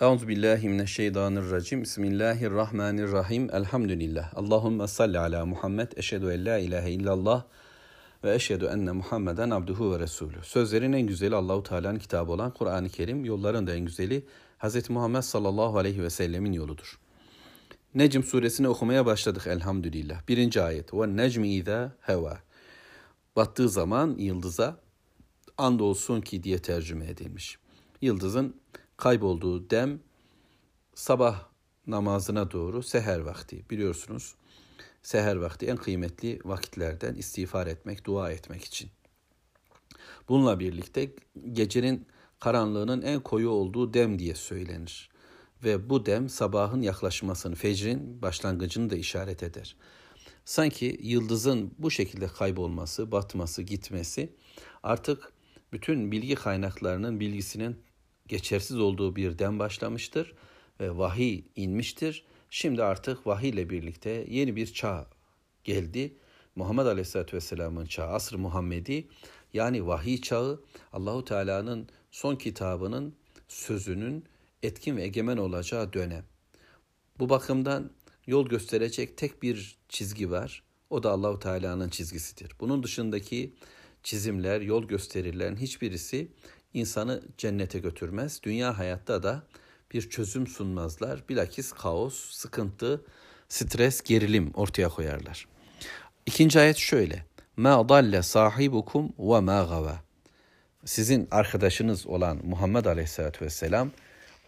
Euzu billahi mineşşeytanirracim. Bismillahirrahmanirrahim. Elhamdülillah. Allahumme salli ala Muhammed. Eşhedü en la ilahe illallah ve eşhedü enne Muhammeden abduhu ve resulü. Sözlerin en güzeli Allahu Teala'nın kitabı olan Kur'an-ı Kerim, yolların da en güzeli Hz. Muhammed sallallahu aleyhi ve sellemin yoludur. Necm suresini okumaya başladık elhamdülillah. Birinci ayet. Ve necmi izâ heva. Battığı zaman yıldıza andolsun ki diye tercüme edilmiş. Yıldızın kaybolduğu dem sabah namazına doğru seher vakti biliyorsunuz. Seher vakti en kıymetli vakitlerden istiğfar etmek, dua etmek için. Bununla birlikte gecenin karanlığının en koyu olduğu dem diye söylenir. Ve bu dem sabahın yaklaşmasını, fecrin başlangıcını da işaret eder. Sanki yıldızın bu şekilde kaybolması, batması, gitmesi artık bütün bilgi kaynaklarının bilgisinin geçersiz olduğu bir dem başlamıştır ve vahiy inmiştir. Şimdi artık vahiy ile birlikte yeni bir çağ geldi. Muhammed Aleyhisselatü Vesselam'ın çağı, asr Muhammedi yani vahiy çağı Allahu Teala'nın son kitabının sözünün etkin ve egemen olacağı dönem. Bu bakımdan yol gösterecek tek bir çizgi var. O da Allahu Teala'nın çizgisidir. Bunun dışındaki çizimler, yol gösterilerin hiçbirisi insanı cennete götürmez. Dünya hayatta da bir çözüm sunmazlar. Bilakis kaos, sıkıntı, stres, gerilim ortaya koyarlar. İkinci ayet şöyle. Ma dalle sahibukum ve ma gava. Sizin arkadaşınız olan Muhammed Aleyhisselatü Vesselam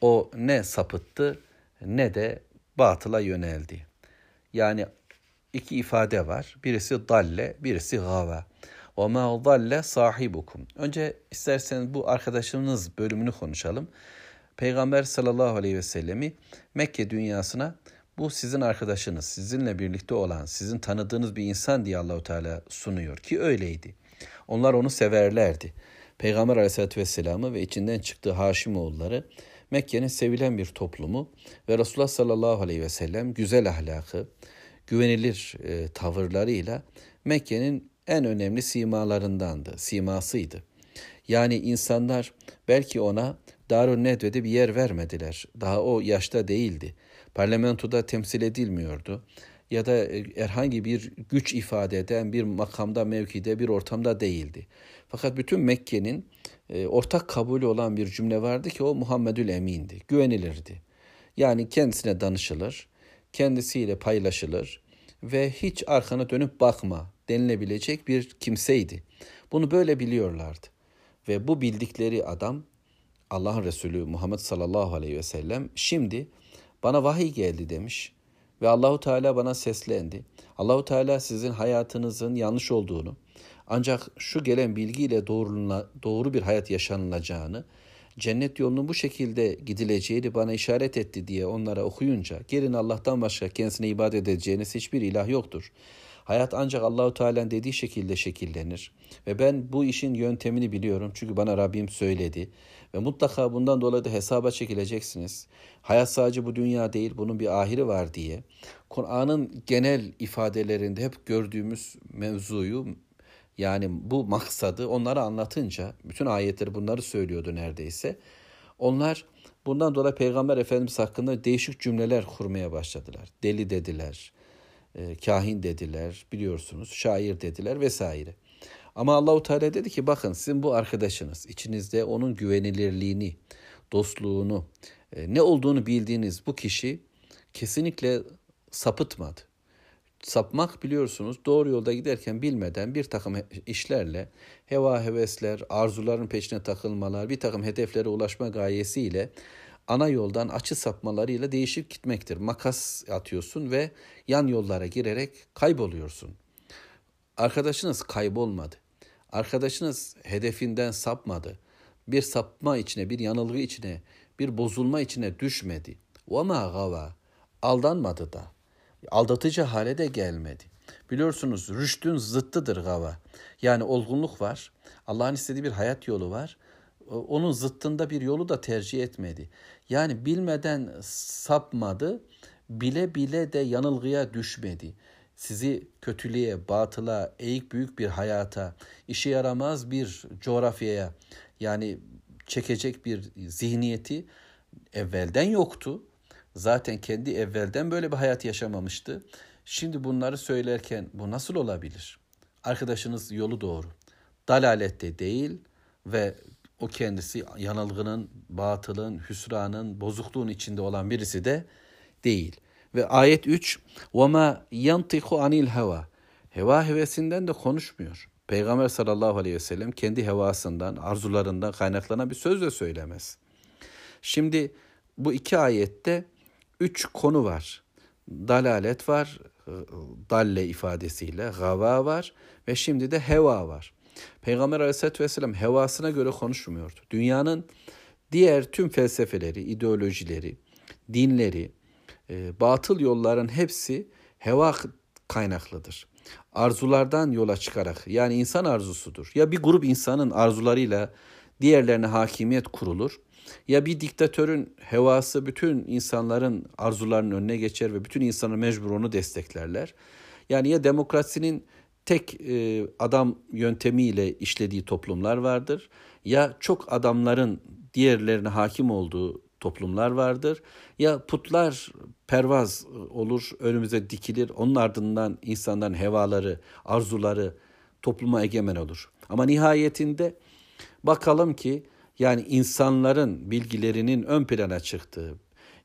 o ne sapıttı ne de batıla yöneldi. Yani iki ifade var. Birisi dalle, birisi gava. Ve ma dalle sahibukum. Önce isterseniz bu arkadaşınız bölümünü konuşalım. Peygamber sallallahu aleyhi ve sellemi Mekke dünyasına bu sizin arkadaşınız, sizinle birlikte olan, sizin tanıdığınız bir insan diye Allahu Teala sunuyor ki öyleydi. Onlar onu severlerdi. Peygamber Aleyhisselatü Vesselam'ı ve içinden çıktığı Haşimoğulları Mekke'nin sevilen bir toplumu ve Resulullah sallallahu aleyhi ve sellem güzel ahlakı, güvenilir e, tavırlarıyla Mekke'nin en önemli simalarındandı, simasıydı. Yani insanlar belki ona Darun Nedve'de bir yer vermediler. Daha o yaşta değildi. Parlamentoda temsil edilmiyordu. Ya da e, herhangi bir güç ifade eden bir makamda, mevkide, bir ortamda değildi. Fakat bütün Mekke'nin e, ortak kabulü olan bir cümle vardı ki o Muhammedül Emin'di, güvenilirdi. Yani kendisine danışılır, kendisiyle paylaşılır ve hiç arkana dönüp bakma denilebilecek bir kimseydi. Bunu böyle biliyorlardı. Ve bu bildikleri adam Allah'ın Resulü Muhammed sallallahu aleyhi ve sellem şimdi bana vahiy geldi demiş ve Allahu Teala bana seslendi. Allahu Teala sizin hayatınızın yanlış olduğunu ancak şu gelen bilgiyle doğru, doğru bir hayat yaşanılacağını, cennet yolunun bu şekilde gidileceğini bana işaret etti diye onlara okuyunca gelin Allah'tan başka kendisine ibadet edeceğiniz hiçbir ilah yoktur. Hayat ancak Allahu Teala'nın dediği şekilde şekillenir. Ve ben bu işin yöntemini biliyorum çünkü bana Rabbim söyledi. Ve mutlaka bundan dolayı da hesaba çekileceksiniz. Hayat sadece bu dünya değil, bunun bir ahiri var diye. Kur'an'ın genel ifadelerinde hep gördüğümüz mevzuyu yani bu maksadı onlara anlatınca, bütün ayetleri bunları söylüyordu neredeyse. Onlar bundan dolayı Peygamber Efendimiz hakkında değişik cümleler kurmaya başladılar. Deli dediler, e, kahin dediler biliyorsunuz, şair dediler vesaire. Ama Allahu Teala dedi ki bakın sizin bu arkadaşınız içinizde onun güvenilirliğini, dostluğunu, e, ne olduğunu bildiğiniz bu kişi kesinlikle sapıtmadı. Sapmak biliyorsunuz doğru yolda giderken bilmeden bir takım işlerle, heva hevesler, arzuların peşine takılmalar, bir takım hedeflere ulaşma gayesiyle ana yoldan açı sapmalarıyla değişip gitmektir. Makas atıyorsun ve yan yollara girerek kayboluyorsun. Arkadaşınız kaybolmadı. Arkadaşınız hedefinden sapmadı. Bir sapma içine, bir yanılgı içine, bir bozulma içine düşmedi. وَمَا غَوَى Aldanmadı da. Aldatıcı hale de gelmedi. Biliyorsunuz rüştün zıttıdır gava. Yani olgunluk var. Allah'ın istediği bir hayat yolu var onun zıttında bir yolu da tercih etmedi. Yani bilmeden sapmadı, bile bile de yanılgıya düşmedi. Sizi kötülüğe, batıla, eğik büyük bir hayata, işe yaramaz bir coğrafyaya yani çekecek bir zihniyeti evvelden yoktu. Zaten kendi evvelden böyle bir hayat yaşamamıştı. Şimdi bunları söylerken bu nasıl olabilir? Arkadaşınız yolu doğru. Dalalette değil ve o kendisi yanılgının, batılın, hüsranın, bozukluğun içinde olan birisi de değil. Ve ayet 3 وَمَا يَنْطِقُ عَنِ الْهَوَى Heva hevesinden de konuşmuyor. Peygamber sallallahu aleyhi ve sellem kendi hevasından, arzularından kaynaklanan bir söz de söylemez. Şimdi bu iki ayette üç konu var. Dalalet var, dalle ifadesiyle, gava var ve şimdi de heva var. Peygamber aleyhissalatü vesselam hevasına göre konuşmuyordu. Dünyanın diğer tüm felsefeleri, ideolojileri, dinleri, e, batıl yolların hepsi heva kaynaklıdır. Arzulardan yola çıkarak yani insan arzusudur. Ya bir grup insanın arzularıyla diğerlerine hakimiyet kurulur ya bir diktatörün hevası bütün insanların arzularının önüne geçer ve bütün insanı mecbur onu desteklerler. Yani ya demokrasinin tek e, adam yöntemiyle işlediği toplumlar vardır ya çok adamların diğerlerine hakim olduğu toplumlar vardır. Ya putlar pervaz olur, önümüze dikilir. Onun ardından insanların hevaları, arzuları topluma egemen olur. Ama nihayetinde bakalım ki yani insanların bilgilerinin ön plana çıktığı,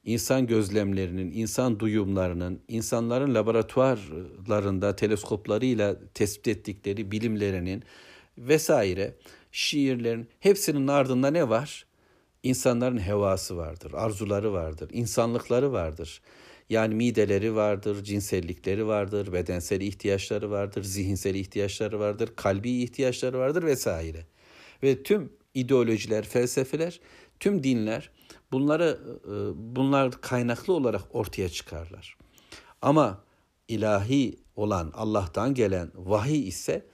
insan gözlemlerinin, insan duyumlarının, insanların laboratuvarlarında teleskoplarıyla tespit ettikleri bilimlerinin vesaire şiirlerin hepsinin ardında ne var? İnsanların hevası vardır, arzuları vardır, insanlıkları vardır. Yani mideleri vardır, cinsellikleri vardır, bedensel ihtiyaçları vardır, zihinsel ihtiyaçları vardır, kalbi ihtiyaçları vardır vesaire. Ve tüm ideolojiler, felsefeler, tüm dinler bunları e, bunlar kaynaklı olarak ortaya çıkarlar. Ama ilahi olan Allah'tan gelen vahiy ise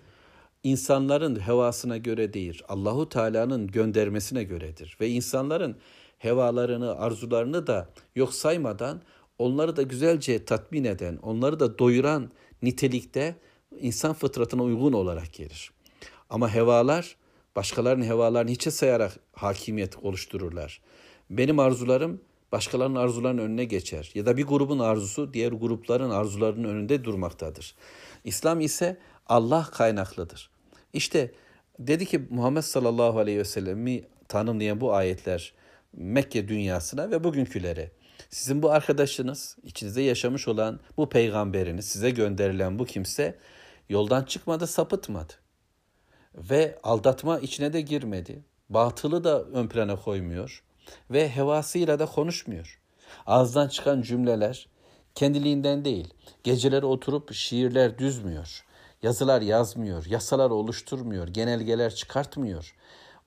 insanların hevasına göre değil, Allahu Teala'nın göndermesine göredir ve insanların hevalarını, arzularını da yok saymadan onları da güzelce tatmin eden, onları da doyuran nitelikte insan fıtratına uygun olarak gelir. Ama hevalar başkalarının hevalarını hiçe sayarak hakimiyet oluştururlar. Benim arzularım başkalarının arzularının önüne geçer ya da bir grubun arzusu diğer grupların arzularının önünde durmaktadır. İslam ise Allah kaynaklıdır. İşte dedi ki Muhammed sallallahu aleyhi ve sellemi tanımlayan bu ayetler Mekke dünyasına ve bugünkülere. Sizin bu arkadaşınız, içinizde yaşamış olan bu peygamberiniz, size gönderilen bu kimse yoldan çıkmadı, sapıtmadı. Ve aldatma içine de girmedi. Batılı da ön plana koymuyor ve hevasıyla da konuşmuyor. Ağızdan çıkan cümleler kendiliğinden değil. Geceleri oturup şiirler düzmüyor. Yazılar yazmıyor, yasalar oluşturmuyor, genelgeler çıkartmıyor.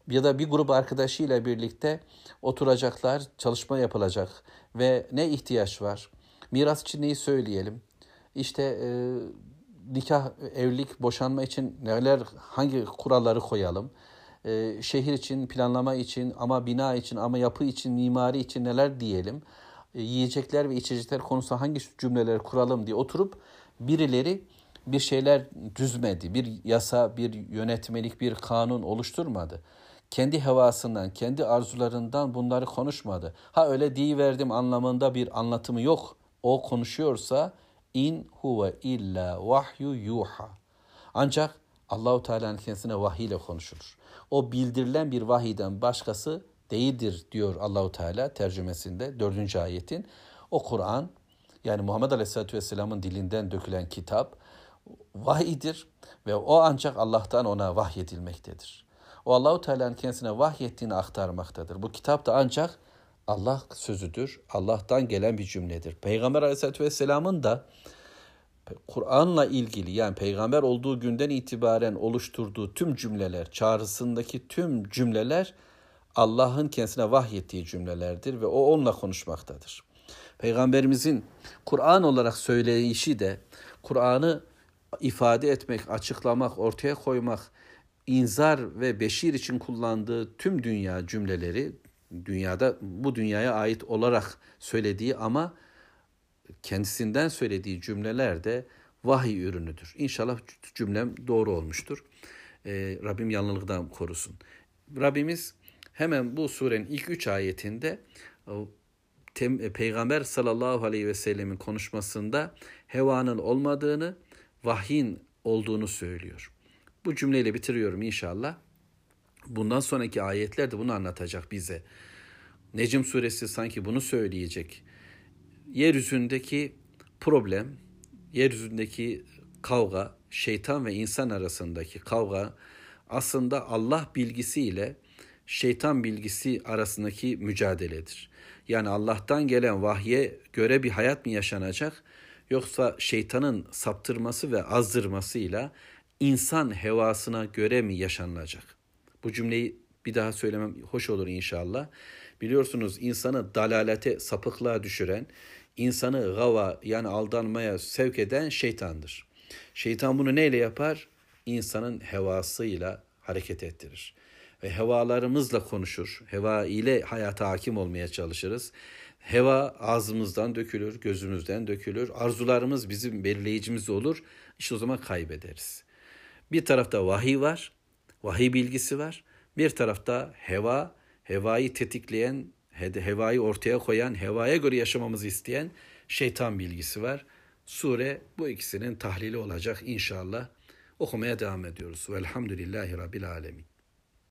Ya da bir grup arkadaşıyla birlikte oturacaklar, çalışma yapılacak ve ne ihtiyaç var? Miras için neyi söyleyelim? İşte e, nikah, evlilik, boşanma için neler, hangi kuralları koyalım? E, şehir için, planlama için, ama bina için, ama yapı için, mimari için neler diyelim? E, yiyecekler ve içecekler konusunda hangi cümleler kuralım diye oturup birileri bir şeyler düzmedi. Bir yasa, bir yönetmelik, bir kanun oluşturmadı. Kendi hevasından, kendi arzularından bunları konuşmadı. Ha öyle verdim anlamında bir anlatımı yok. O konuşuyorsa in huve illa vahyu yuha. Ancak Allahu Teala'nın kendisine vahiy ile konuşulur. O bildirilen bir vahiyden başkası değildir diyor Allahu Teala tercümesinde dördüncü ayetin. O Kur'an yani Muhammed Aleyhisselatü Vesselam'ın dilinden dökülen kitap vahiydir ve o ancak Allah'tan ona vahyedilmektedir. O Allahu Teala'nın kendisine vahyettiğini aktarmaktadır. Bu kitap da ancak Allah sözüdür. Allah'tan gelen bir cümledir. Peygamber Aleyhisselatü Vesselam'ın da Kur'an'la ilgili yani peygamber olduğu günden itibaren oluşturduğu tüm cümleler, çağrısındaki tüm cümleler Allah'ın kendisine vahyettiği cümlelerdir ve o onunla konuşmaktadır. Peygamberimizin Kur'an olarak söyleyişi de Kur'an'ı ifade etmek, açıklamak, ortaya koymak, inzar ve beşir için kullandığı tüm dünya cümleleri dünyada bu dünyaya ait olarak söylediği ama kendisinden söylediği cümleler de vahiy ürünüdür. İnşallah cümlem doğru olmuştur. Ee, Rabbim yanlılıktan korusun. Rabbimiz hemen bu surenin ilk üç ayetinde e, Peygamber sallallahu aleyhi ve sellemin konuşmasında hevanın olmadığını, vahyin olduğunu söylüyor. Bu cümleyle bitiriyorum inşallah. Bundan sonraki ayetler de bunu anlatacak bize. Necm suresi sanki bunu söyleyecek. Yeryüzündeki problem, yeryüzündeki kavga, şeytan ve insan arasındaki kavga aslında Allah bilgisiyle şeytan bilgisi arasındaki mücadeledir. Yani Allah'tan gelen vahye göre bir hayat mı yaşanacak yoksa şeytanın saptırması ve azdırmasıyla insan hevasına göre mi yaşanılacak? Bu cümleyi bir daha söylemem hoş olur inşallah. Biliyorsunuz insanı dalalete, sapıklığa düşüren, insanı gava yani aldanmaya sevk eden şeytandır. Şeytan bunu neyle yapar? İnsanın hevasıyla hareket ettirir. Ve hevalarımızla konuşur. Heva ile hayata hakim olmaya çalışırız. Heva ağzımızdan dökülür, gözümüzden dökülür. Arzularımız bizim belirleyicimiz olur. İşte o zaman kaybederiz. Bir tarafta vahiy var, vahiy bilgisi var. Bir tarafta heva, hevayı tetikleyen, hevayı ortaya koyan, hevaya göre yaşamamızı isteyen şeytan bilgisi var. Sure bu ikisinin tahlili olacak inşallah. Okumaya devam ediyoruz. Velhamdülillahi Rabbil Alemin.